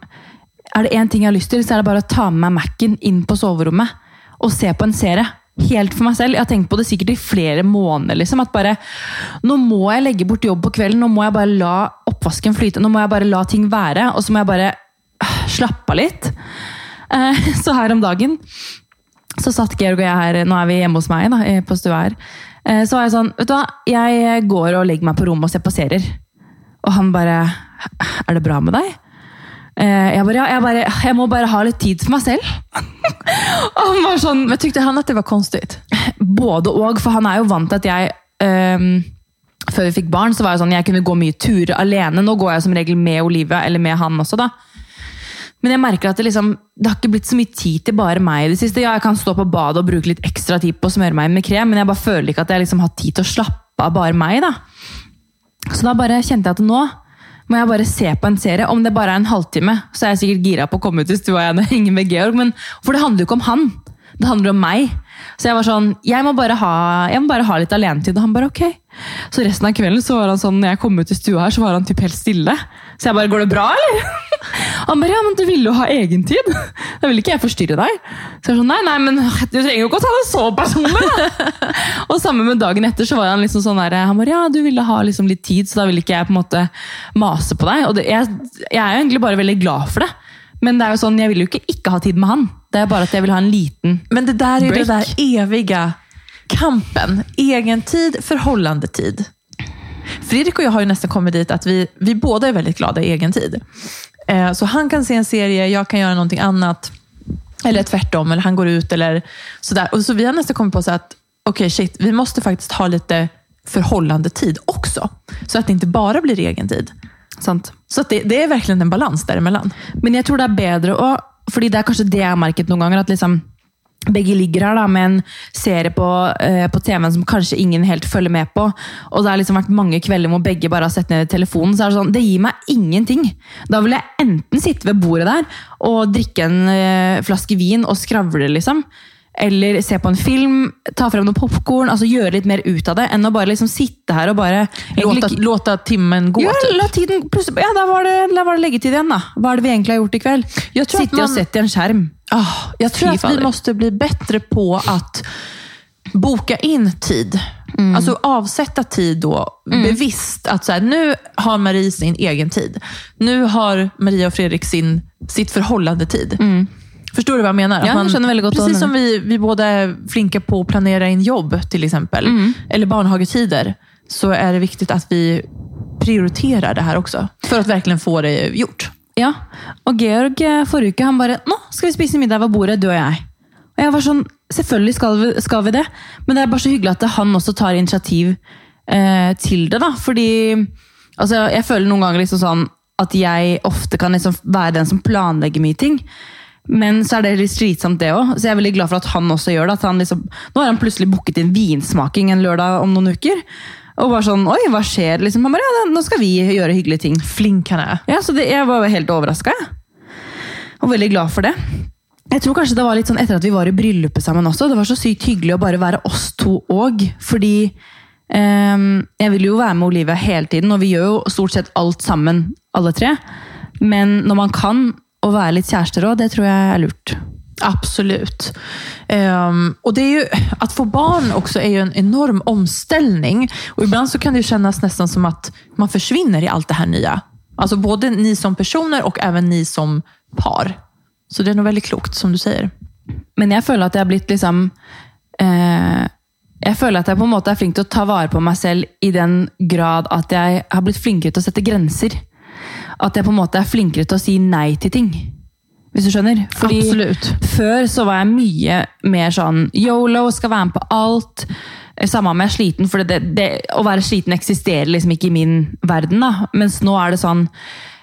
er det én ting jeg har lyst til, så er det bare å ta med meg Mac-en inn på soverommet og se på en serie. Helt for meg selv. Jeg har tenkt på det sikkert i flere måneder. liksom, at bare, Nå må jeg legge bort jobb på kvelden, nå må jeg bare la oppvasken flyte. Nå må jeg bare la ting være, og så må jeg bare øh, slappe av litt. Eh, *laughs* Så her om dagen så satt Georg og jeg her, nå er vi hjemme hos meg da, på stua her. Eh, Så var jeg sånn, vet du hva, jeg går og legger meg på rommet og ser på serier. Og han bare, er det bra med deg? Eh, Jeg bare, ja, jeg, bare, jeg må bare ha litt tid for meg selv. *laughs* Og han var sånn, Men Tykte han at det var konstigt? både og, for han er jo vant til at jeg um, før vi fikk barn, så var jeg sånn, jeg kunne gå mye turer alene. Nå går jeg som regel med Olivia, eller med han også, da. Men jeg merker at det, liksom, det har ikke blitt så mye tid til bare meg i det siste. Ja, jeg kan stå på badet og bruke litt ekstra tid på å smøre meg med krem, men jeg bare føler ikke at jeg liksom har tid til å slappe av bare meg. da. Så da bare kjente jeg at nå må jeg bare se på en serie. Om det bare er en halvtime, så er jeg sikkert gira på å komme ut i stua igjen og *laughs* henge med Georg. Men, for det handler jo ikke om han. Det handler om meg. Så jeg var sånn, jeg må bare ha, må bare ha litt alenetid. Og han bare ok. Så resten av kvelden så var han sånn, når jeg kom ut i stua her, så var han typ helt stille. Så jeg bare, går det bra, eller? *laughs* Han bare, ja, men du ville jo ha egentid. Da vil ikke jeg forstyrre deg. Så jeg sånn, nei, nei, men du trenger jo ikke å ta det så personlig. da. *laughs* Og sammen med dagen etter så var han liksom sånn der, han bare, ja, du ville ha liksom litt tid, så da ville ikke jeg på en måte mase på deg. Og det, jeg, jeg er jo egentlig bare veldig glad for det. Men det er jo sånn, jeg vil jo ikke ikke ha tid med han. Det er bare at jeg vil ha en liten break. Men det der er det Break. evige kampen. Egentid, förhållandetid. Fredrik och jag har ju nästan kommit dit att vi, vi båda är väldigt glada i egen tid. Eh, så han kan se en serie, jag kan göra någonting annat. Eller tvärtom, eller han går ut eller sådär. Och så vi har nästan kommit på så att, okej shit, vi måste faktiskt ha lite förhållandetid också. Så att det inte bara blir egen tid. sant? Så att det, det är verkligen en balans däremellan. Men jeg tror det er bedre å fordi det er kanskje det jeg har merket noen ganger, at liksom begge ligger her da, med en serie på, eh, på TV-en som kanskje ingen helt følger med på. Og det har liksom vært mange kvelder hvor begge bare har sett ned i telefonen. så er Det sånn, det gir meg ingenting. Da vil jeg enten sitte ved bordet der og drikke en eh, flaske vin og skravle, liksom. Eller se på en film, ta frem noe popkorn, altså gjøre litt mer ut av det. Enn å bare liksom sitte her og bare Låta, låta timmen gå. ja, la tiden, ja, da var, det, da var det leggetid igjen, da. Hva er det vi egentlig har gjort i kveld? At Sitte og man- sett i en skjerm. Ah, jeg tror at vi må måste bli bättre på att boka in tid. Alltså avsätta tid då bevisst. Att så här, nu har Marie sin egen tid. Nu har Maria och Fredrik sin, sitt tid. Förstår du vad jag menar? Ja, Att jag känner väldigt gott precis som vi, vi båda är flinka på att planera in jobb till exempel. Eller barnhagetider. Så är det viktigt att vi prioriterar det här också. För att verkligen få det gjort. Ja, og Georg eh, forrige uke han bare 'Nå skal vi spise middag ved bordet, du og jeg'. Og jeg var sånn Selvfølgelig skal vi, skal vi det, men det er bare så hyggelig at han også tar initiativ eh, til det. da, Fordi altså, jeg føler noen ganger liksom sånn at jeg ofte kan liksom være den som planlegger mye ting. Men så er det litt slitsomt, det òg. Så jeg er veldig glad for at han også gjør det. at han liksom, Nå har han plutselig booket inn vinsmaking en lørdag om noen uker. Og bare sånn Oi, hva skjer? Liksom, han bare, ja, Nå skal vi gjøre hyggelige ting. Flink han er. Ja, så det, Jeg var helt overraska. Og veldig glad for det. Jeg tror kanskje det var litt sånn etter at vi var i bryllupet sammen også. Det var så sykt hyggelig å bare være oss to òg. Fordi ehm, jeg vil jo være med Olivia hele tiden, og vi gjør jo stort sett alt sammen, alle tre. Men når man kan, å være litt kjærester òg, det tror jeg er lurt. Absolut. Um, och det är ju, att få barn också är ju en enorm omställning. Och ibland så kan det ju kännas nästan som att man försvinner i allt det här nya. Alltså både ni som personer och även ni som par. Så det är nog väldigt klokt som du säger. Men jeg føler at jeg har blitt liksom eh, Jeg føler at jeg på en måte er flink til å ta vare på meg selv i den grad at jeg har blitt flinkere til å sette grenser. At jeg på en måte er flinkere til å si nei til ting. Hvis du skjønner? Fordi Absolutt. Før så var jeg mye mer sånn yolo, skal være med på alt. Samme om jeg er sliten, for det, det, å være sliten eksisterer liksom ikke i min verden. da. Mens nå er det sånn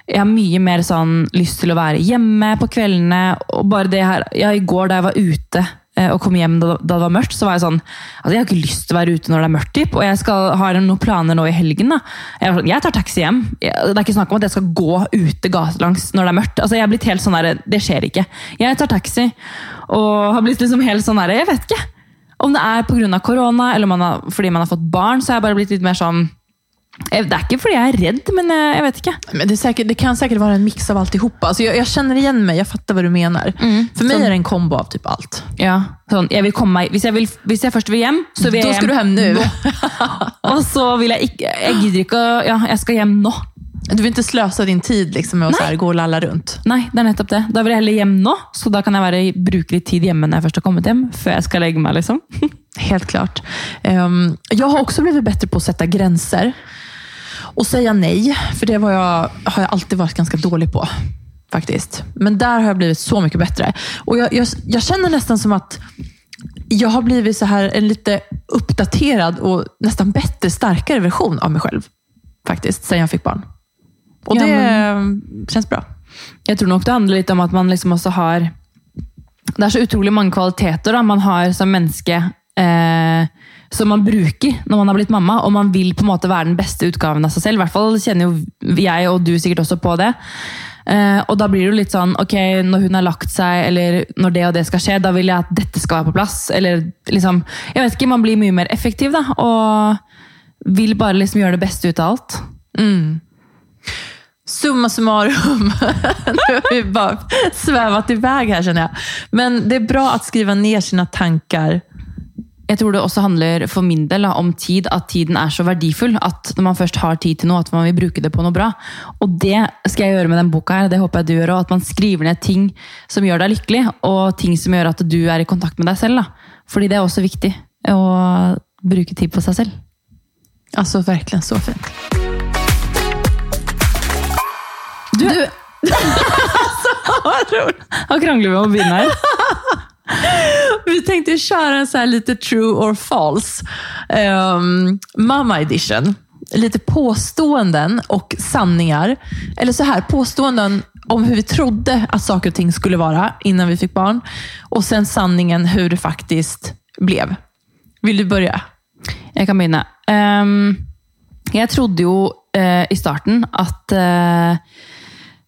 jeg har mye mer sånn lyst til å være hjemme på kveldene. og bare det her, ja, I går da jeg var ute og kom hjem da, det var mørkt, så var jeg sånn altså Jeg har ikke lyst til å være ute når det er mørkt, typ, og jeg skal har noen planer nå i helgen. da. Jeg, sånn, jeg tar taxi hjem. Jeg, det er ikke snakk om at jeg skal gå ute gatelangs når det er mørkt. altså jeg har blitt helt sånn der, Det skjer ikke. Jeg tar taxi og har blitt liksom helt sånn der, Jeg vet ikke. Om det er pga. korona eller man har, fordi man har fått barn, så har jeg bare blitt litt mer sånn Det er ikke fordi jeg er redd, men jeg, jeg vet ikke. Men det, sikkert, det kan sikkert være en mix av alltihopa. Altså, jeg, jeg kjenner igjen meg, jeg fatter hva du mener. Mm, For meg sånn, er det en kombo av typ alt. Ja, sånn, jeg komme hvis, vil, hvis jeg først vil hjem, så vil jeg Då ska du hjem nu. *laughs* Og så vil jeg ikke Jeg gidder ikke å Ja, jeg skal hjem nå. Du vil ikke sløse din tid liksom med å så gå og lalla rundt? Nei, det er nettopp det. Da vil jeg heller hjem nå, så da kan jeg være, bruke litt tid hjemme når jeg først har kommet hjem. Før jeg skal legge meg, liksom. Helt klart. Um, jeg har også blivit bedre på å sette gränser. Och säga nej, för det var jag, har jag alltid varit ganska dålig på. Faktiskt. Men där har jag blivit så mycket bättre. Och jag, jag, jag känner nästan som att jag har blivit så här en lite uppdaterad och nästan bättre, starkare version av mig själv. Faktiskt, sen jag fick barn. Och Ja, det känns bra. Jeg tror nok det handler litt om at man liksom også har Det er så utrolig mange kvaliteter da, man har som menneske eh, som man bruker når man har blitt mamma, og man vil på en måte være den beste utgaven av seg selv. I hvert fall kjenner jo jeg og du sikkert også på det. Uh, og da blir det jo litt sånn ok, når hun har lagt seg, eller når det og det skal skje, da vil jeg at dette skal være på plass. Eller liksom Jeg vet ikke, man blir mye mer effektiv, da. Og vil bare liksom gjøre det beste ut av alt. Summa summarum. *laughs* Nå har vi bare svävat iväg här känner jag. Men det er bra å skrive ned sine tankar. Jeg tror det også handler for min del om tid, at tiden er så verdifull. At når man først har tid til noe, at man vil bruke det på noe bra. Og det skal jeg gjøre med den boka her, det håper jeg du gjør også, At man skriver ned ting som gjør deg lykkelig, og ting som gjør at du er i kontakt med deg selv. Da. Fordi det er også viktig å bruke tid på seg selv. Altså virkelig så fint. Du, *laughs* Nå krangler vi om å begynne her. *laughs* Vi tänkte köra så lite true or false. Um, mamma edition. Lite påståenden och sanningar. Eller så här, påståenden om hur vi trodde att saker och ting skulle vara innan vi fick barn. Och sen sanningen hur det faktiskt blev. Vill du börja? Jeg kan begynne. Um, jeg trodde jo uh, i starten at eh, eh,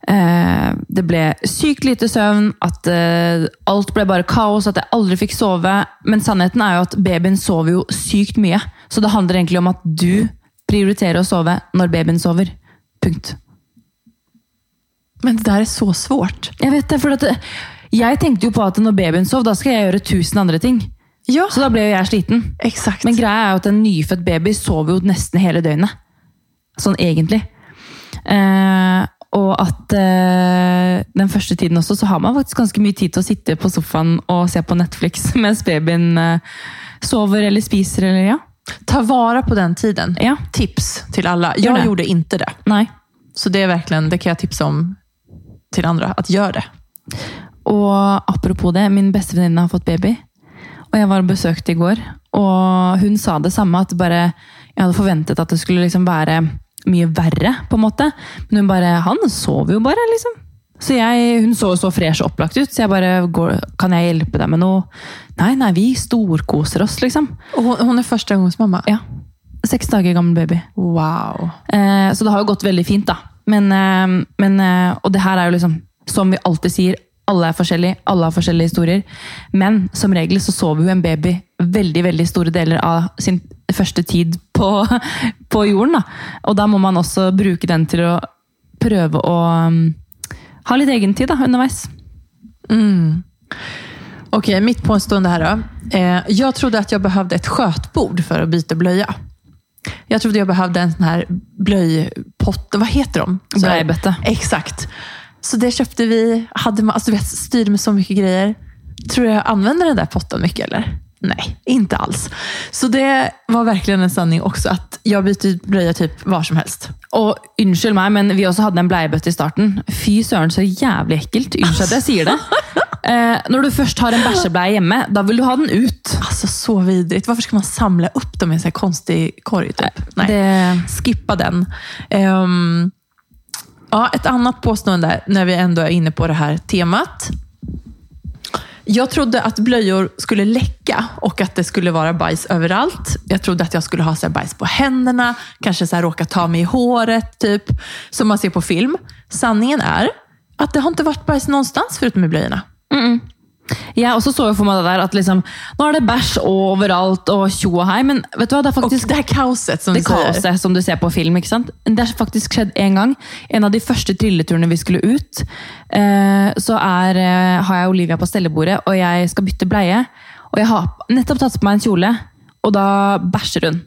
det ble sykt lite søvn, at eh, alt ble bare kaos, at jeg aldri fikk sove. Men sannheten er jo at babyen sover jo sykt mye. Så det handler egentlig om at du prioriterer å sove når babyen sover. Punkt. Men det der er så svårt. Jeg vet det, for det, jeg tenkte jo på at når babyen sov, da skal jeg gjøre tusen andre ting. Ja, Så da ble jo jeg sliten. exakt. Men greia er jo at en nyfødt baby sover jo nesten hele døgnet. Sånn egentlig. Eh, og at eh, den første tiden også, så har man faktisk ganske mye tid til å sitte på sofaen og se på Netflix *laughs* mens babyen eh, sover eller spiser eller ja. Ta vare på den tiden. Ja. Tips till alla. Gör Jag det. gjorde inte det. Nei. Så det är verkligen, det kan jag tipsa om till andra, att gjør det. Og apropos det, min beste venninne har fått baby. Og jeg var og besøkte i går, og hun sa det samme. At bare, jeg hadde forventet at det skulle liksom være mye verre, på en måte. Men hun bare Han sover jo bare, liksom. Så jeg, Hun så så fresh og opplagt ut, så jeg bare går, Kan jeg hjelpe deg med noe? Nei, nei, vi storkoser oss, liksom. Og hun er gang hos mamma. Ja. Seks dager gammel baby. Wow. Eh, så det har jo gått veldig fint, da. Men, eh, men, eh, og det her er jo liksom, som vi alltid sier, alle er forskjellige, alle har forskjellige historier. Men som regel så sover jo en baby veldig veldig store deler av sin første tid på, på jorden. da. Og da må man også bruke den til å prøve å um, ha litt egentid da, underveis. Okej, mitt påstående her då. Eh, jag trodde att jag behövde ett skötbord för att byta blöja. Jag trodde jag behövde en sån här blöjpott, vad heter de? Här- Exakt. Så det köpte vi, hade man, alltså vet, styrde med så mycket grejer. Tror du jag använder den där potten mycket eller? Nej, inte alls. Så det var verkligen en sanning också, att jag byter blöja typ var som helst. Og unnskyld meg, men vi også hadde en bleiebøtte i starten. Fy søren, så jævlig ekkelt. Unnskyld at jeg sier det. *laughs* Eh, når du først har en bæsjebleie hjemme, da vil du ha den ut. Alltså så vidrigt. Varför ska man samla upp dem i en konstig korg? Typ? Nej. Det, Skippa den. Um, ja, ett annat påstående når när vi ändå är inne på det här temat. Jag trodde att blöjor skulle läcka och att det skulle vara bajs överallt. Jag trodde att jag skulle ha så här bajs på händerna, kanske så här råka ta mig i håret, typ. Som man ser på film. Sanningen är att det har inte varit bajs någonstans förutom i blöjorna. Jeg også så jo for meg det der at liksom, nå er det bæsj overalt og tjo og hei, men vet du hva, det er faktisk og det er kaoset som det kaoset som du ser på film. ikke sant? Det har faktisk skjedd en gang. En av de første trilleturene vi skulle ut, eh, så er, eh, har jeg Olivia på stellebordet, og jeg skal bytte bleie. Og jeg har nettopp tatt på meg en kjole, og da bæsjer hun.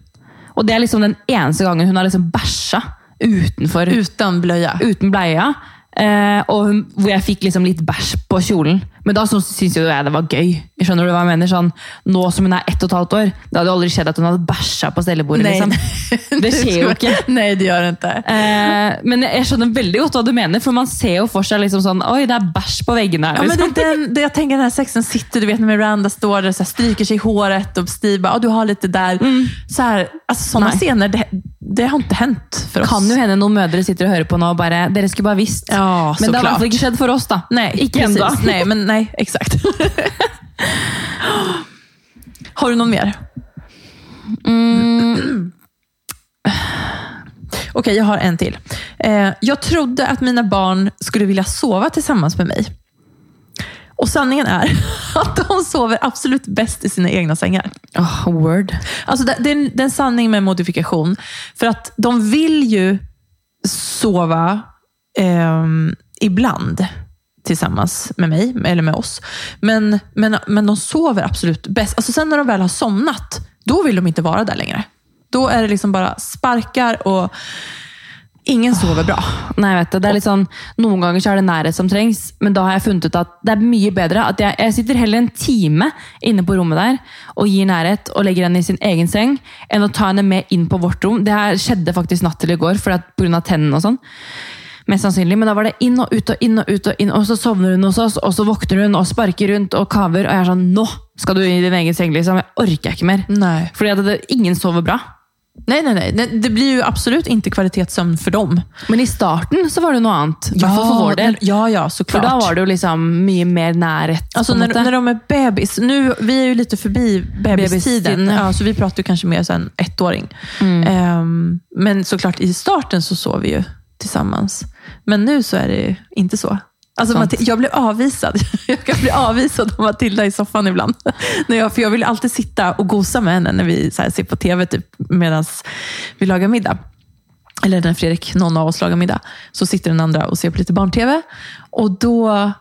Og det er liksom den eneste gangen hun har liksom bæsja utenfor Uten bleia. uten bleia. Eh, og hun, hvor jeg fikk liksom litt bæsj på kjolen. Men da syns jo jeg det var gøy. Skjønner du hva jeg mener? Sånn, nå som hun er ett og et halvt år, det hadde jo aldri skjedd at hun hadde bæsja på stellebordet. liksom. *laughs* Det skjer jo ikke. *laughs* Nej, det gjør det inte. Eh, men jeg skjønner veldig godt hva du mener, for man ser jo for seg liksom sånn Oi, det er bæsj på veggene her. Ja, men Liksom. det, är den, det, jeg tenker den sexen sitter, du vet når Miranda står der, så stryker seg i håret og Steve bara, du har litt der. Mm. Så her, altså, sånne scener, det, det har ikke hänt for oss. Kan jo hende noen mødre sitter og hører på nå og bare Dere skulle bare visst. Ja, men det har i hvert fall ikke skjedd for oss, da. Nei, ikke ennå. Nei, men nej, exakt. *laughs* har du noen mer? Ok, jeg har en til. Eh, jeg trodde at mine barn skulle vilja sove sammen med mig. Och sanningen är *laughs* att de sover absolut bäst i sina egna sängar. Oh, word. Alltså det, det, är det är en sanning med modifikation. För att de vill ju sova eh, ibland tillsammans med mig, eller med oss. Men, men, men de sover absolut bäst. Alltså sen när de väl har somnat, då vill de inte vara där längre. Då är det liksom bara sparkar och ingen sover bra. Nei, vet det. det er litt sånn, Noen ganger så er det nærhet som trengs, men da har jeg funnet ut at det er mye bedre at jeg, jeg sitter heller en time inne på rommet der og gir nærhet og legger henne i sin egen seng, enn å ta henne med inn på vårt rom. Det her skjedde faktisk natt til i går pga. tennene og sånn. Mest sannsynlig, men da var det inn og ut og inn og ut, og inn, og så sovner hun hos oss, og så våkner hun og sparker rundt og kaver, og jeg er sånn Nå skal du i din egen seng, liksom. Jeg orker ikke mer. Nei. Fordi at det, ingen sover bra. Nej, nej, nej. Det- blir ju absolut inte kvalitetssömn för dem. Men i starten så var det noe annet. I hvert fall for vår del. Ja, ja, For såklart. da var det jo liksom mye mer nærhet. Alltså når, när de är bebis, nu, vi är ju lite förbi bebistiden, ja. ja, så vi pratar ju kanske mer en ettåring. Um, men såklart i starten så sov vi ju tillsammans. Men nu så är det ju inte så. Alltså, Sant. Jag blev avvisad. *laughs* Jag kan bli avvisad av Matilda i soffan ibland. *laughs* när jag, för jag vill alltid sitta och gosa med henne när vi så här, ser på tv typ, medan vi lagar middag. Eller när Fredrik, någon av oss lagar middag. Så sitter den andra och ser på lite barn-tv. Och då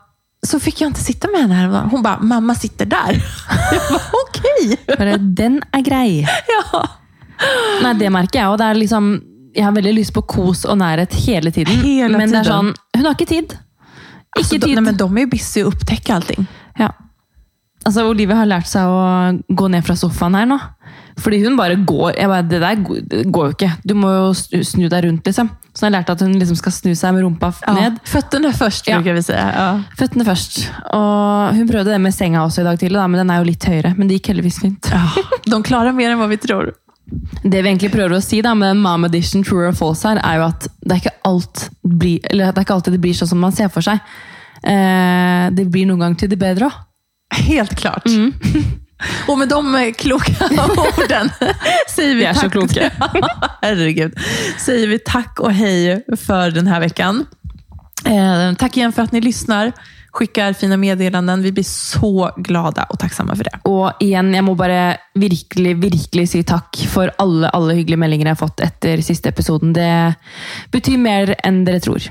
så fick jag inte sitta med henne häromdagen. Hon bara, mamma sitter där. *laughs* Jag bara, okej. Okay. den er grei. Ja. Nei, det merker jeg. Og det er liksom, jeg har veldig lyst på kos og nærhet hele tiden. Hele men det er tiden. sånn, hun har ikke tid. Ikke tid. nej, men de är ju busy att upptäcka allting. Ja. Altså, Olivia har lært seg å gå ned fra sofaen her nå. Fordi hun bare går. Jeg bare, det der går- jo ikke. Du må jo snu- deg rundt, liksom. Så jeg har lært at hun liksom skal snu seg med rumpa Ja. ned. Føttene først, Ja. brukar vi si. Ja. Føttene først. Og hun prøvde det med senga også i dag tidlig, da, men den er jo litt høyere. Men det gikk heldigvis fint. Ja, De klarer mer enn hva vi tror. Det vi egentlig prøver å si da, med mom edition true or false her, er jo at det er ikke, alt blir, eller det er ikke alltid det blir sånn som man ser for seg. Eh, det blir noen ganger til det bedre òg. Helt klart. *laughs* og med de kloka orden *laughs* sier vi, Vi är så kloke. *laughs* Herregud. Sier vi takk og hej for denne här veckan. Eh, tack igen för att ni lyssnar. Skickar fina meddelanden. Vi blir så glada och tacksamma för det. Og igjen, jeg må bare virkelig, virkelig si takk for alle, alle hyggelige meldinger jeg har fått etter siste episoden. Det betyr mer enn dere tror.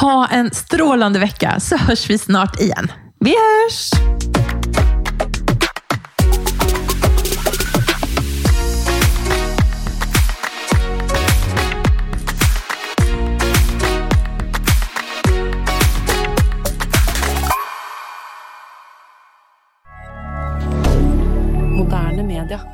Ha en strålande vecka så hörs vi snart igen. Vi hørs! dire